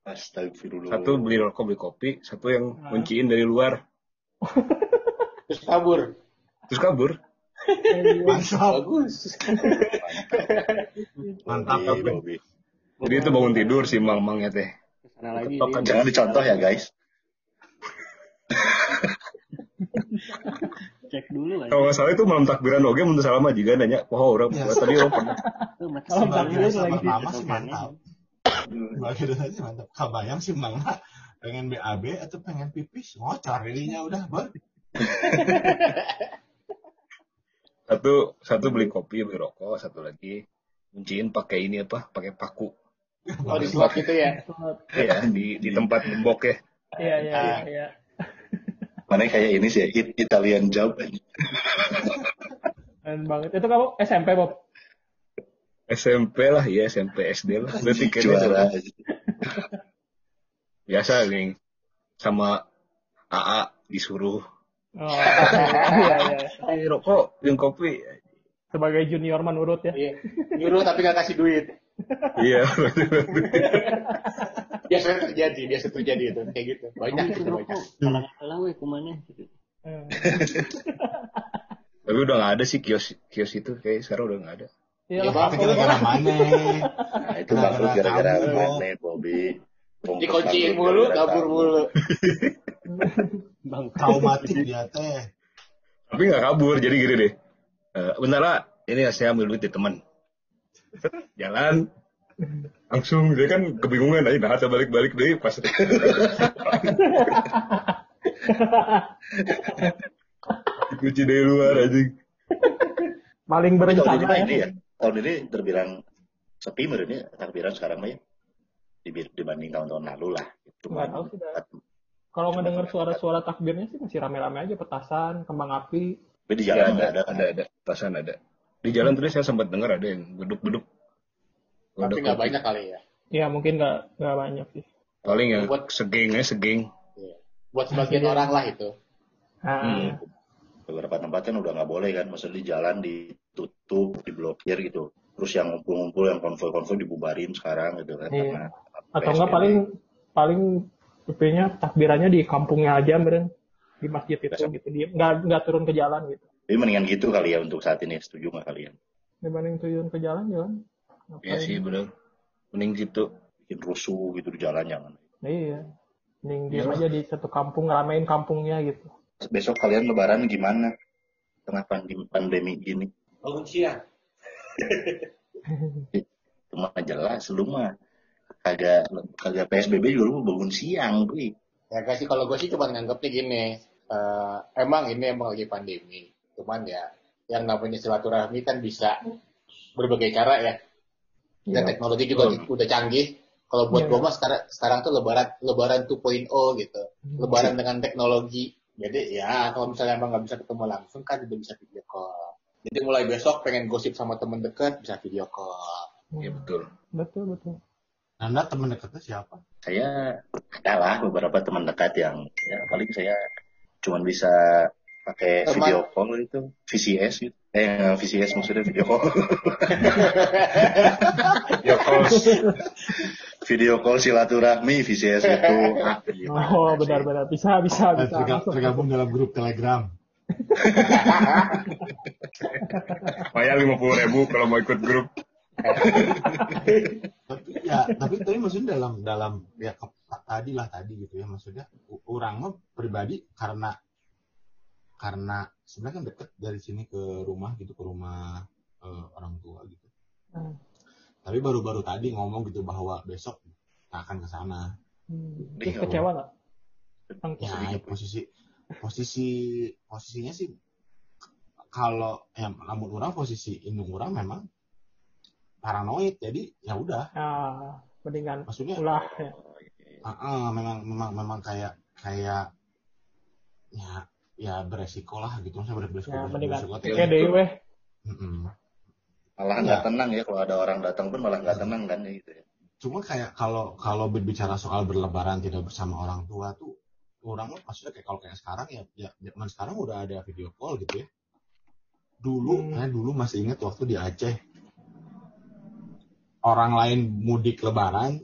Astagfirullah. Satu beli rokok, beli kopi. Satu yang ngonciin dari luar. Terus kabur. Terus kabur. Mantap Bagus. mantap Bobby. Jadi itu bangun tidur si mang-mangnya teh. Lagi. Ketok. Jangan dicontoh ya guys. cek dulu aja Kalau nggak salah itu malam takbiran oke menurut salah mah juga nanya, wah orang Ya. tadi orang pernah. Sebelah takbiran lagi. mama sih mantap. Sebagai dosa sih mantap. Kabayang sih mama pengen BAB atau pengen pipis ngocor jadinya udah ber. Satu satu beli kopi, beli rokok, satu lagi kunciin pakai ini apa? Pakai paku. Oh di slot gitu ya. Ya, di di tempat gembok ya. Iya iya iya. Mana kayak ini sih, It- Italian job. Keren banget. Itu kamu SMP Bob? SMP lah, ya SMP SD lah. Udah tiketnya Juara. biasa nih sama AA disuruh Oh, iya iya. eh rokok yang kopi Sebagai junior menurut ya. Iya. Nyuruh tapi nggak kasih duit. iya Biasanya terjadi, biasa terjadi itu kayak gitu. Banyak gitu tuh banyak. kalau gitu. Hmm. tapi udah nggak ada sih kios kios itu kayak sekarang udah nggak ada Iya Ya, lah, Bang, gara-gara mana? Nah, itu baru gara-gara Kabur. mana, Bobby. Dikunciin mulu, kabur mulu. Bang, Traumatik dia teh. tapi nggak kabur jadi gini deh Eh, bentar lah ini saya ambil duit di teman jalan langsung dia kan kebingungan aja nah saya balik-balik deh pas kunci dari luar aja Paling Tapi tahun ini berencana ya. ini ya, tahun ini terbilang sepi menurut ini takbiran sekarang mah ya. Dibanding tahun-tahun lalu lah. Tahu sih, dah. Kalau ngedenger suara-suara takbirnya sih masih rame-rame aja petasan, kembang api. Tapi di ya, jalan ada nggak ada, ada ada perasaan ada di jalan tadi saya sempat dengar ada yang beduk-beduk Tapi nggak banyak kali ya. Ya mungkin nggak nggak banyak sih. paling yang Buat- segeng ya segeng Buat sebagian orang lah itu. Nah, Hmm. beberapa tempat kan udah nggak boleh kan, maksudnya di jalan ditutup, diblokir gitu. Terus yang ngumpul-ngumpul, yang konvoy-konvoy dibubarin sekarang gitu kan. Iya. Karena atau enggak PSBB. paling paling nya takbirannya di kampungnya aja meren di masjid itu Biasa. gitu dia nggak nggak turun ke jalan gitu Tapi mendingan gitu kali ya untuk saat ini, setuju nggak kalian? dibanding turun ke jalan jalan Iya sih bener mending gitu Bikin rusuh gitu di jalan jangan. iya mending diam aja di satu kampung ngeramein kampungnya gitu Besok kalian lebaran gimana? Tengah pandemi, pandemi gini. Bangun siang. Cuma jelas lu mah kagak kagak PSBB juga lu bangun siang, Bri. Ya guys sih kalau gue sih cuma nganggapnya gini. eh, emang ini emang lagi pandemi. Cuman ya yang namanya silaturahmi kan bisa berbagai cara ya. Dan Iya. teknologi juga udah canggih. Kalau buat Iya. gue mah sekarang sekarang tuh lebaran lebaran 2.0 gitu. Hmm. Lebaran dengan teknologi. Jadi ya kalau misalnya emang nggak bisa ketemu langsung kan udah bisa video call. Jadi mulai besok pengen gosip sama temen deket bisa video call. ya betul betul betul Anda teman dekatnya siapa? Saya adalah beberapa teman dekat yang ya paling saya cuman bisa pakai Teman. video call itu VCS gitu. Eh VCS maksudnya video call. ya kalau video call silaturahmi VCS itu. Ah, gimana oh benar-benar. Bisa bisa Eh, bisa. tergabung dalam grup Telegram. bayar lima puluh ribu kalau mau ikut grup. Tapi ya tapi tapi maksudnya dalam dalam ya ke- tadi lah tadi gitu ya maksudnya. Orang mah pribadi karena karena sebenarnya kan deket dari sini ke rumah gitu ke rumah eh, orang tua gitu. Hmm. tapi baru-baru tadi ngomong gitu bahwa besok akan ke sana. Hmm. Terus kecewa nggak? Ya posisi posisi posisinya sih kalau ya namun orang posisi indung orang memang paranoid. Jadi ya udah. Ah mendingan maksudnya ulah ya. Ah, ah, memang memang memang kayak kayak ya ya beresiko lah gitu saya beresiko ya beresiko, mendingan beresiko. kayak deh weh. Malah nggak tenang ya kalau ada orang datang pun malah nggak tenang kan ya gitu ya. cuma kayak kalau kalau berbicara soal berlebaran tidak bersama orang tua tuh orang mah maksudnya kayak kalau kayak sekarang ya ya zaman sekarang udah ada video call gitu ya dulu Hmm. dulu masih ingat waktu di Aceh orang lain mudik lebaran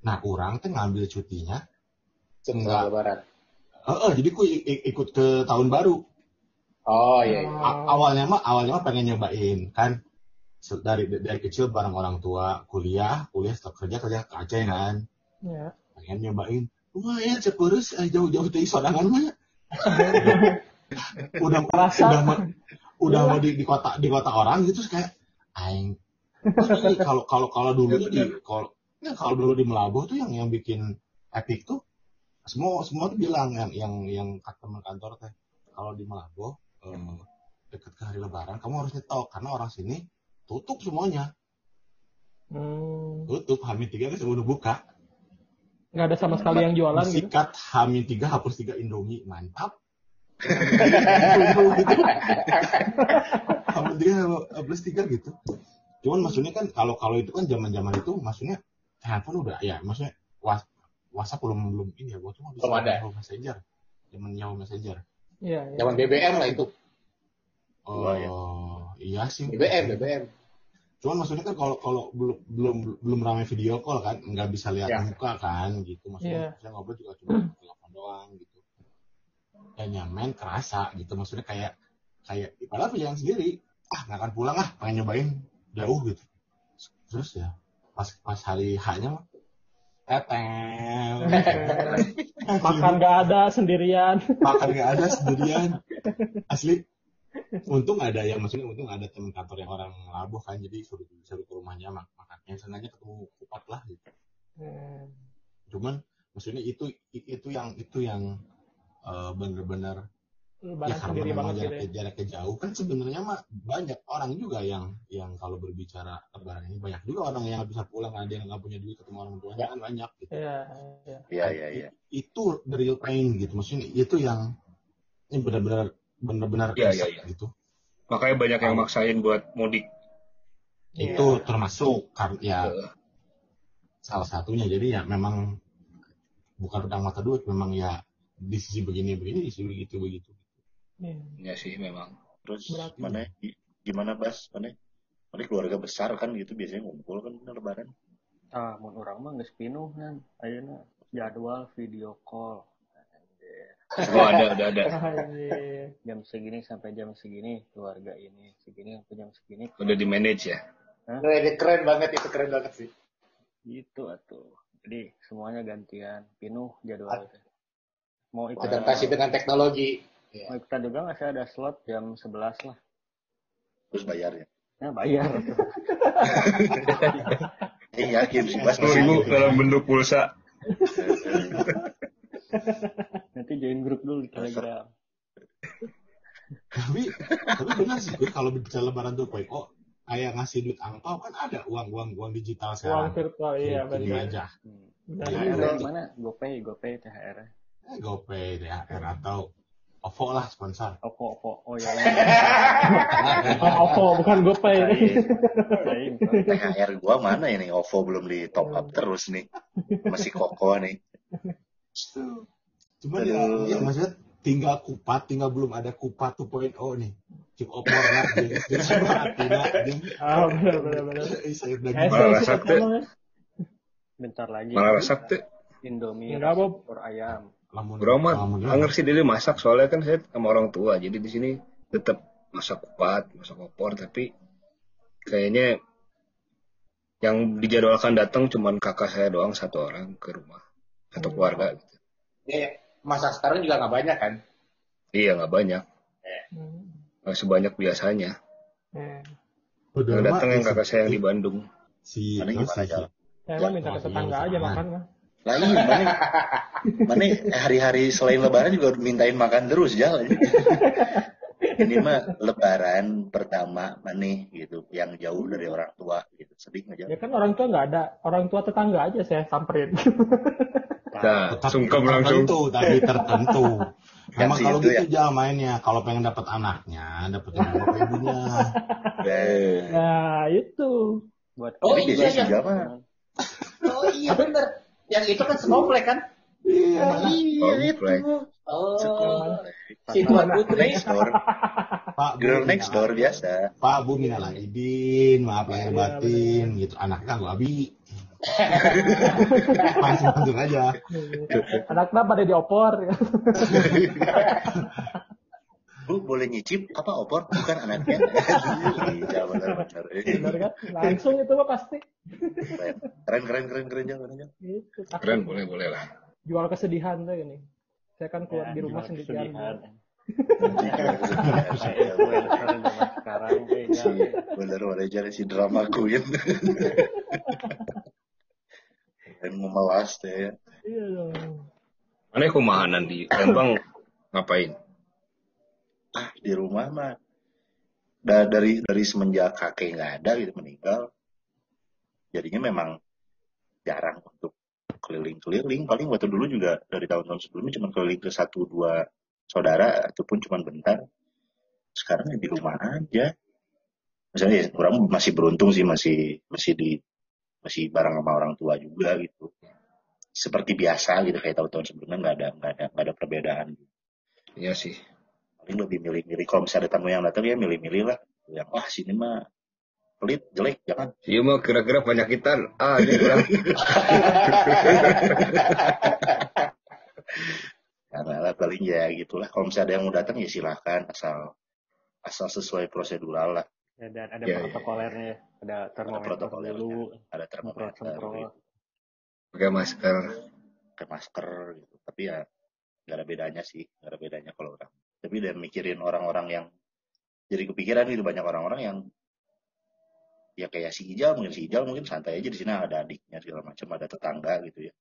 nah orang tuh ngambil cutinya Setelah lebaran. Eh, eh, jadi ku ikut ke tahun baru. Oh iya. iya. A- awalnya mah awalnya mah pengen nyobain kan. Dari dari kecil bareng orang tua kuliah kuliah setelah kerja kerja ke Aceh kan. Ya pengen nyobain. Lumayan cepurus eh, jauh-jauh dari sodangan mah. Udah Rasa. udah mau udah mau di, di kota di kota orang gitu kayak aing. Kalau kalau kalau dulu tuh di kalau ya, kalau dulu di Melabuh tuh yang yang bikin epic tuh semua semua tuh bilang yang yang yang teman kantor teh kalau di Melabuh eh, dekat ke hari Lebaran kamu harus nyetok karena orang sini tutup semuanya. Hmm, tutup Hamin tiga kan udah buka. Nggak ada sama sekali yang jualan gitu. sikat Hamin tiga hapus tiga Indomie mantap. Hamin tiga hapus tiga gitu. Cuman maksudnya kan kalau kalau itu kan zaman zaman itu maksudnya handphone udah ya maksudnya was, WhatsApp belum belum ini ya gua cuma bisa Belum ada. Yahoo Messenger zaman Yahoo Messenger Iya, iya. Zaman BBM lah itu. oh Wah, ya. iya sih BBM, BBM. cuman maksudnya kan kalau kalau belum belum belum ramai video call kan nggak bisa lihat Ya. muka kan gitu maksudnya saya ngobrol juga cuma telepon doang gitu ya nyaman kerasa gitu maksudnya kayak kayak padahal yang sendiri ah nggak akan pulang ah pengen nyobain jauh gitu terus ya pas pas hari haknya mah Makan nggak ada sendirian. makan nggak ada sendirian asli untung ada yang maksudnya untung ada teman kantor yang orang labuh kan jadi suruh suruh ke rumahnya mak makannya senangnya ketemu kupat lah gitu Hmm. cuman maksudnya itu itu yang itu yang eh, bener-bener Lebaran karena sendiri memang banget gitu ya. jaraknya, jauh kan sebenarnya mah banyak orang juga yang yang kalau berbicara lebaran ini banyak juga orang yang nggak bisa pulang ada yang nggak punya duit ketemu orang tuanya kan banyak gitu Iya, iya. Iya, iya, iya. itu the real pain gitu maksudnya itu yang ini benar-benar benar-benar Iya, nyesek iya, iya. gitu Makanya banyak yang maksain buat mudik. Iya. itu termasuk kan ya salah satunya jadi ya memang bukan pedang mata duit memang ya di sisi begini begini di sisi begitu begitu Iya. ya sih memang. Terus Berarti- mana gi- gimana Bas? Mana? Mana keluarga besar kan gitu biasanya ngumpul kan bener lebaran. Ah, mun urang mah geus pinuh kan. Ayeuna jadwal video call. Oh ada, ada, ada. Jam segini sampai jam segini keluarga ini, segini sampai jam segini. Udah di manage ya. Nah, ini keren banget itu keren banget sih. Gitu atuh. Jadi semuanya gantian, pinuh jadwal itu. Mau ikut Adaptasi dengan teknologi. Mau ikutan juga nggak sih ada slot jam 11 lah. Terus bayarnya. Nah, bayar. Eh yakin sih masih gitu. dalam bentuk pulsa. Nanti join grup dulu di Telegram. tapi tapi benar sih gue kalau bicara lebaran tuh poin oh kayak ngasih duit angpau kan ada uang uang uang digital Uang sekarang virtual, iya benar. aja Hmm. Iya, juga. iya. mana? GoPay, GoPay THR. eh, GoPay THR atau OVO lah sponsor Oppo, Oppo. Oh ya. Oh, Oppo, bukan GoPay. THR gua mana ini OVO belum di top up terus nih. Masih kokoh nih. cuman ya, ya maksudnya tinggal kupat tinggal belum ada kupat 2.0 nih cip opor lah jadi tidak Ah, benar, benar, benar. saya Eh, saya tuh. emang ya. Bentar lagi. Malah tuh. Indomie Enggak, Bob. opor ayam. Lamun mah lamun- anger sih dulu masak soalnya kan saya sama orang tua jadi di sini tetap masak kupat masak opor tapi kayaknya yang dijadwalkan datang cuman kakak saya doang satu orang ke rumah satu Hmm. keluarga gitu. Ya, masa sekarang juga nggak banyak kan? iya nggak banyak Hmm. nggak sebanyak biasanya Udah yang datang yang kakak saya yang di Bandung si Mana no, gimana si- jalan? Saya Ya, mah minta ke tetangga aja makan mah. Lain mana? Mana hari-hari selain lebaran juga mintain makan terus jalan. Ini mah lebaran pertama mana gitu yang jauh dari orang tua gitu. Sedih nggak Ya kan orang tua nggak ada, orang tua tetangga aja saya samperin. nah Tetap sungkem langsung tertentu tapi tertentu Yang Memang kalau itu gitu ya. jangan mainnya. Kalau pengen dapat anaknya, dapetin bapak ibunya. Eh, Nah, itu. Buat Oh, Tapi iya, iya. Oh iya bener. Yang itu kan snowflake kan? Iya. komplek Oh, si Tuan Putri. Next door, Pak, girl next door biasa. Pak, Bu, minal aidin, maaf lahir Iya, batin, gitu. Anaknya kan gua abi. langsung langsung aja. Anaknya pada diopor. Bu boleh nyicip apa opor? Bukan anaknya. Iya benar-benar. Benar kan? Langsung itu mah pasti. Keren keren keren keren jangan jangan. Gitu. keren boleh boleh lah Jual kesedihan tuh ini. Saya kan keluar Ya, di rumah jual sendirian. kesedihan. Sekarang kayaknya si bener manajer si drama queen dan memelas teh ya. Iya dong. Mana kumahanan di Lembang ngapain? ah di rumah mah da- dari dari semenjak kakek nggak ada gitu meninggal jadinya memang jarang untuk keliling-keliling. Paling waktu dulu juga dari tahun-tahun sebelumnya cuma keliling ke satu dua saudara ataupun cuma bentar. Sekarang ya di rumah aja. Misalnya ya, orang masih beruntung sih masih masih di masih bareng sama orang tua juga gitu. Seperti biasa gitu kayak tahun-tahun sebelumnya nggak ada nggak ada nggak ada perbedaan. Iya sih. paling lebih milih-milih kalau misalnya ada tamu yang datang ya milih-milih lah. Yang wah sini mah pelit jelek jangan Iya mah kira-kira penyakitan. Ah, ini kurang. karena lah paling ya gitulah kalau misalnya ada yang mau datang ya silahkan asal asal sesuai prosedural lah ya, dan ada Iya, iya. protokolernya ya. Ada termometer protokolernya. dulu, ada termometer semprot-semprot. Pakai masker. pakai masker gitu tapi ya nggak ada bedanya sih nggak ada bedanya kalau orang tapi udah mikirin orang-orang yang jadi kepikiran gitu banyak orang-orang yang ya kayak si Ijal mungkin si Ijal mungkin santai aja di sini ada adiknya segala macam ada tetangga gitu ya.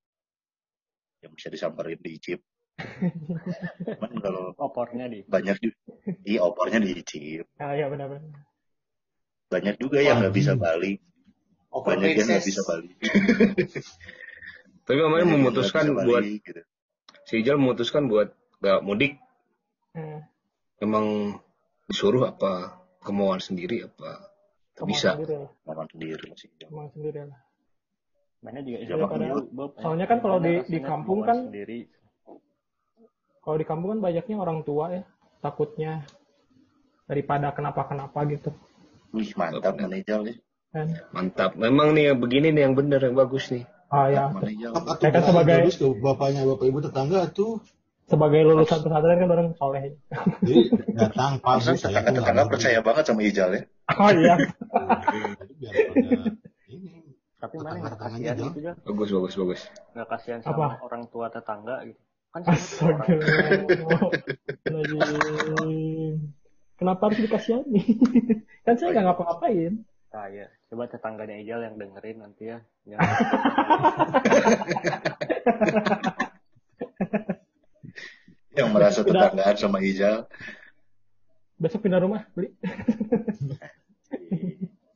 Yang bisa disamperin di chip cuman kalau Opornya di. banyak juga di opornya di chip Ah iya benar-benar. banyak juga yang nggak bisa balik. Over banyak yang nggak bisa balik. Tapi kemarin memutuskan nggak buat gitu. si Ijal memutuskan buat gak mudik. Hmm. Emang disuruh apa kemauan sendiri apa Kemauan bisa? Sendiri. Makan sendiri sih Kemauan sendiri lah. mana juga Ya, soalnya kan kalau di- di kampung kan- sendiri Kalau di kampung kan banyaknya orang tua ya. Takutnya daripada kenapa-kenapa gitu. wih mantap. Manijal ya Kan? Mantap. Memang nih yang begini nih yang bener yang bagus nih. Ah ya. Ya kan sebagai- terus ke bapaknya bapak ibu tetangga tuh Sebagai lulusan pesantren kan orang soleh. jadi datang Bu, saya tuh nggak percaya banget sama Ijal ya Oh iya. pada ini tapi mana nggak Tetangga-tetangganya kasihan gitu kan Bagus bagus bagus. nggak kasihan sama Apa? orang tua tetangga gitu kan Astagfirullahaladzim. Kenapa harus dikasihani? kan saya nggak ngapa-ngapain. saya coba tetangganya Ijal yang dengerin nanti ya yang yang merasa tetanggaan sama Ijal Besok pindah rumah, beli.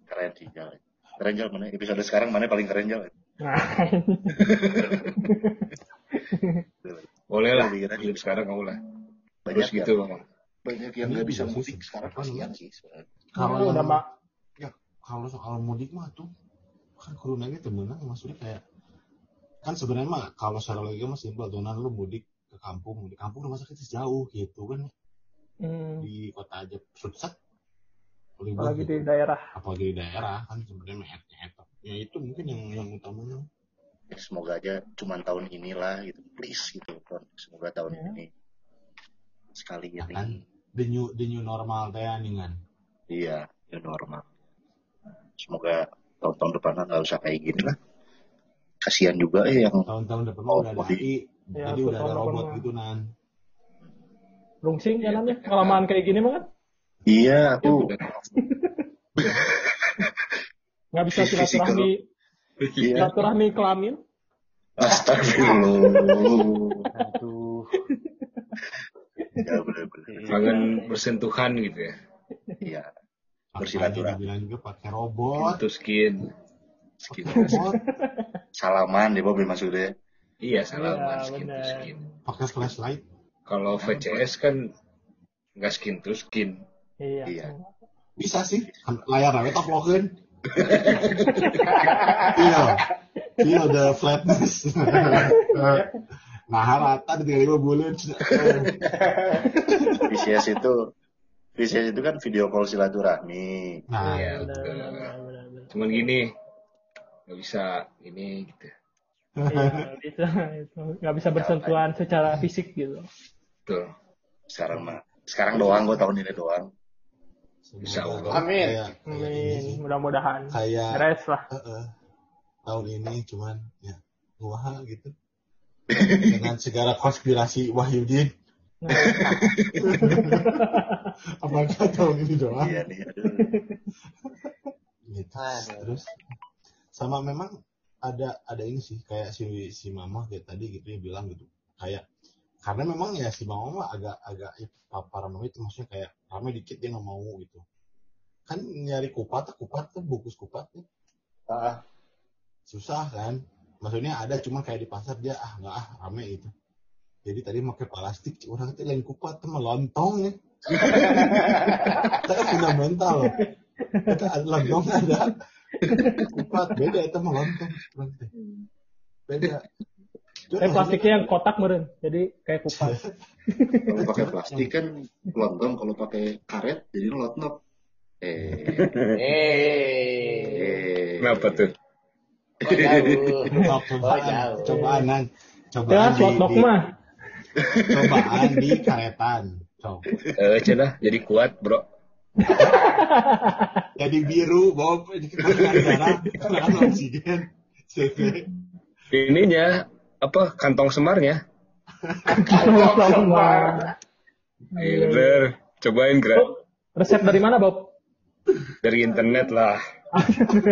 keren sih Ijal keren Jal mana episode sekarang mana paling keren Jal Nah, Boleh lah. Keren. Hidup sekarang kamu lah. banyak Terus gitu yang, bang. banyak yang nggak bisa mudik sekarang kasihan sih sebenarnya. kalau udah mak. kalau soal mudik mah tuh kan kurunanya temenan maksudnya kayak kan sebenarnya mah kalau secara logika mah simpel nah lu mudik ke kampung di kampung rumah sakit jauh gitu kan Hmm, di kota aja susah apalagi di gitu. daerah. apalagi di daerah kan sebenarnya mah nyet ya itu mungkin yang yang utamanya Ya, semoga aja cuman tahun inilah gitu please gitu kan semoga tahun Ya. ini sekali Ya ini kan? the new the new normal teh nih kan iya ya normal semoga tahun-tahun depan nggak usah kayak gini lah kasihan juga eh yang tahun-tahun depan Oh, udah ada. AI Ya, jadi udah ada robot mah. gitu nan Rungsing Iya, jalannya. bener. Kelamaan kayak gini mah kan. iya Ya, aku bener. Nggak bisa silaturahmi, iya silaturahmi kelamin. astagfirullah aduh ya bener-bener Kangen bersentuhan gitu ya. iya Bersilaturahmi. dibilang juga pakai robot Itu skin. skin robot salaman deh Bob maksudnya Iya salaman Iya, skin to bener. skin. pakai flashlight Kalau VCS kan nggak skin to skin. Iya. Iya. bisa sih Kan layar awet uploadin feel feel the flatness nah rata di lima bulan VCS itu VCS itu kan video call silaturahmi nah Iya, Benar, betul. Cuman gini nggak bisa ini gitu. Iya, nggak bisa. itu. Nggak bisa bersentuhan secara fisik gitu. Betul. sekarang mah sekarang doang gue tahun ini doang Insya Allah. Amin. kayak. Amin. Mudah-mudahan. kayak Beres lah. eh, eh, tahun ini cuman ya wah gitu dengan segala konspirasi Wahyudin Apakah tahun ini doang? Iya nih. Gitu. Terus sama memang ada ada ini sih kayak si si mama kayak tadi gitu ya bilang gitu. Kayak karena memang ya si mama mah agak agak ya, paranoid itu maksudnya kayak rame dikit dia nggak mau gitu. Kan nyari kupat kupat tuh bungkus kupat tuh. Ah, susah kan? Maksudnya ada cuma kayak di pasar dia ah nggak ah rame itu jadi tadi pakai plastik orang itu lain kupat tuh melontong nih kita kan fundamental. Loh kita ada lontong ada kupat beda itu melontong Orang teh. beda Tapi plastiknya yang kotak meren, jadi kayak kupat. Kalau pakai plastik kan lontong, kalau pakai karet jadi lotnok. Eh, Eh. eh. Kenapa tuh? Oh, jauh. Oh, cobaan cobaan. Ya, cobaan di- mah. cobaan di karetan coba Eh, jadi kuat, Bro. jadi biru bawa darah kan oksigen CV Ininya apa kantong semarnya? Sama. Iya bener. Cobain gerak Oh, resep dari mana, Bob? dari internet lah.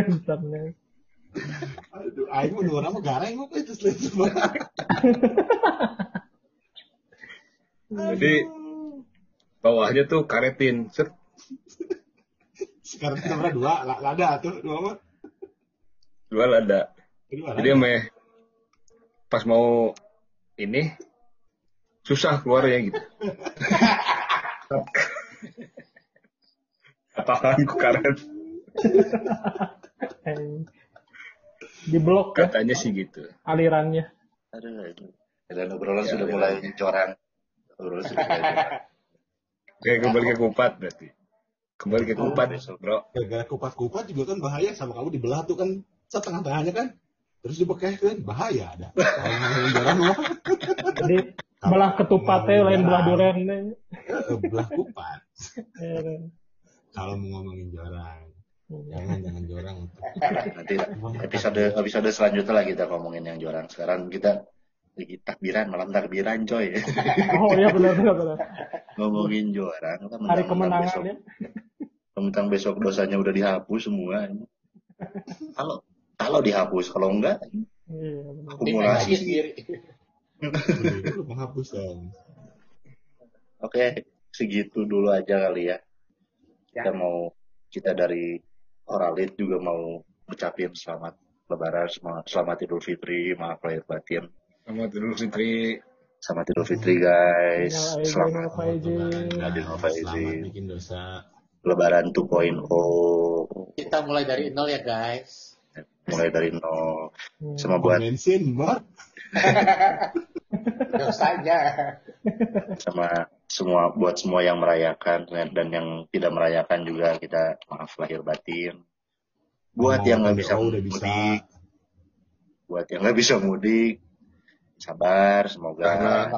Internet. aduh aing mau dua nama gareng kok itu selain semua Jadi bawahnya tuh karetin. Set. Sekarang kita berapa dua La- lada tuh dua apa Dua ada. dua Jadi lada. me pas mau ini susah keluarnya gitu. Katakan ku karet. Eh, Di blok ya Katanya sih gitu. alirannya. Aduh, aduh. Dan obrolan sudah mulai corang. Obrolan sudah mulai. Oke, kembali ke kupat berarti. Kembali ke kupat, bro. gara-gara kupat-kupat juga kan bahaya sama kamu dibelah tuh kan setengah tengahnya kan terus dibekeh kan bahaya ada Jadi belah ketupatnya lain belah eh, belah kupat Eh, kalau mau ngomongin jorang jangan jangan jorang Nanti episode episode selanjutnya lah kita ngomongin yang jualan. Sekarang kita lagi takbiran, malam takbiran coy. Oh iya benar benar benar. ngomongin juara. Kita Hari kemenangan besok, ya. Mentang besok dosanya udah dihapus semua. Kalau kalau dihapus, kalau enggak Iya akumulasi. Sendiri. Menghapus Oke, segitu dulu aja kali ya. Ya. Kita mau kita dari Oralit juga mau ucapin selamat Lebaran, selamat, selamat Idul Fitri, maaf lahir batin. Selamat Idul Fitri. Selamat Idul Fitri guys. Aidin Selamat faizin. Adil selamat Faizin. bikin dosa Lebaran 2.0 Kita mulai dari nol ya guys. mulai dari nol. Hmm. Sama buat bensin bar Dosanya. sama semua buat semua yang merayakan dan yang tidak merayakan juga kita maaf lahir batin. Buat yang nggak bisa Oh, udah bisa mudik, buat yang nggak bisa mudik, sabar, semoga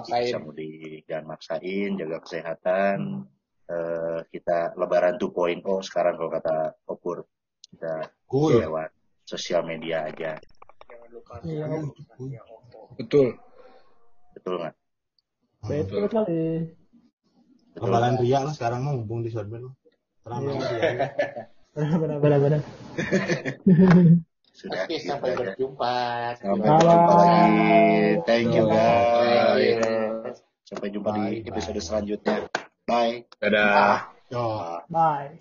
bisa mudik, jangan maksain, jaga kesehatan. Eh, kita Lebaran 2.0 sekarang kalau kata Opur kita cool lewat sosial media aja, Iya. Betul. betul nggak? Betul sekali. Nggak? ria lah sekarang mah mumpung di. Terang Iya. aja ria. Benar benar benar benar. Sudah. Oke, sampai berjumpa. Sampai berjumpa lagi. Thank you guys. Sampai jumpa di episode bye. selanjutnya. Bye. Ta-da. Ah, God. Bye.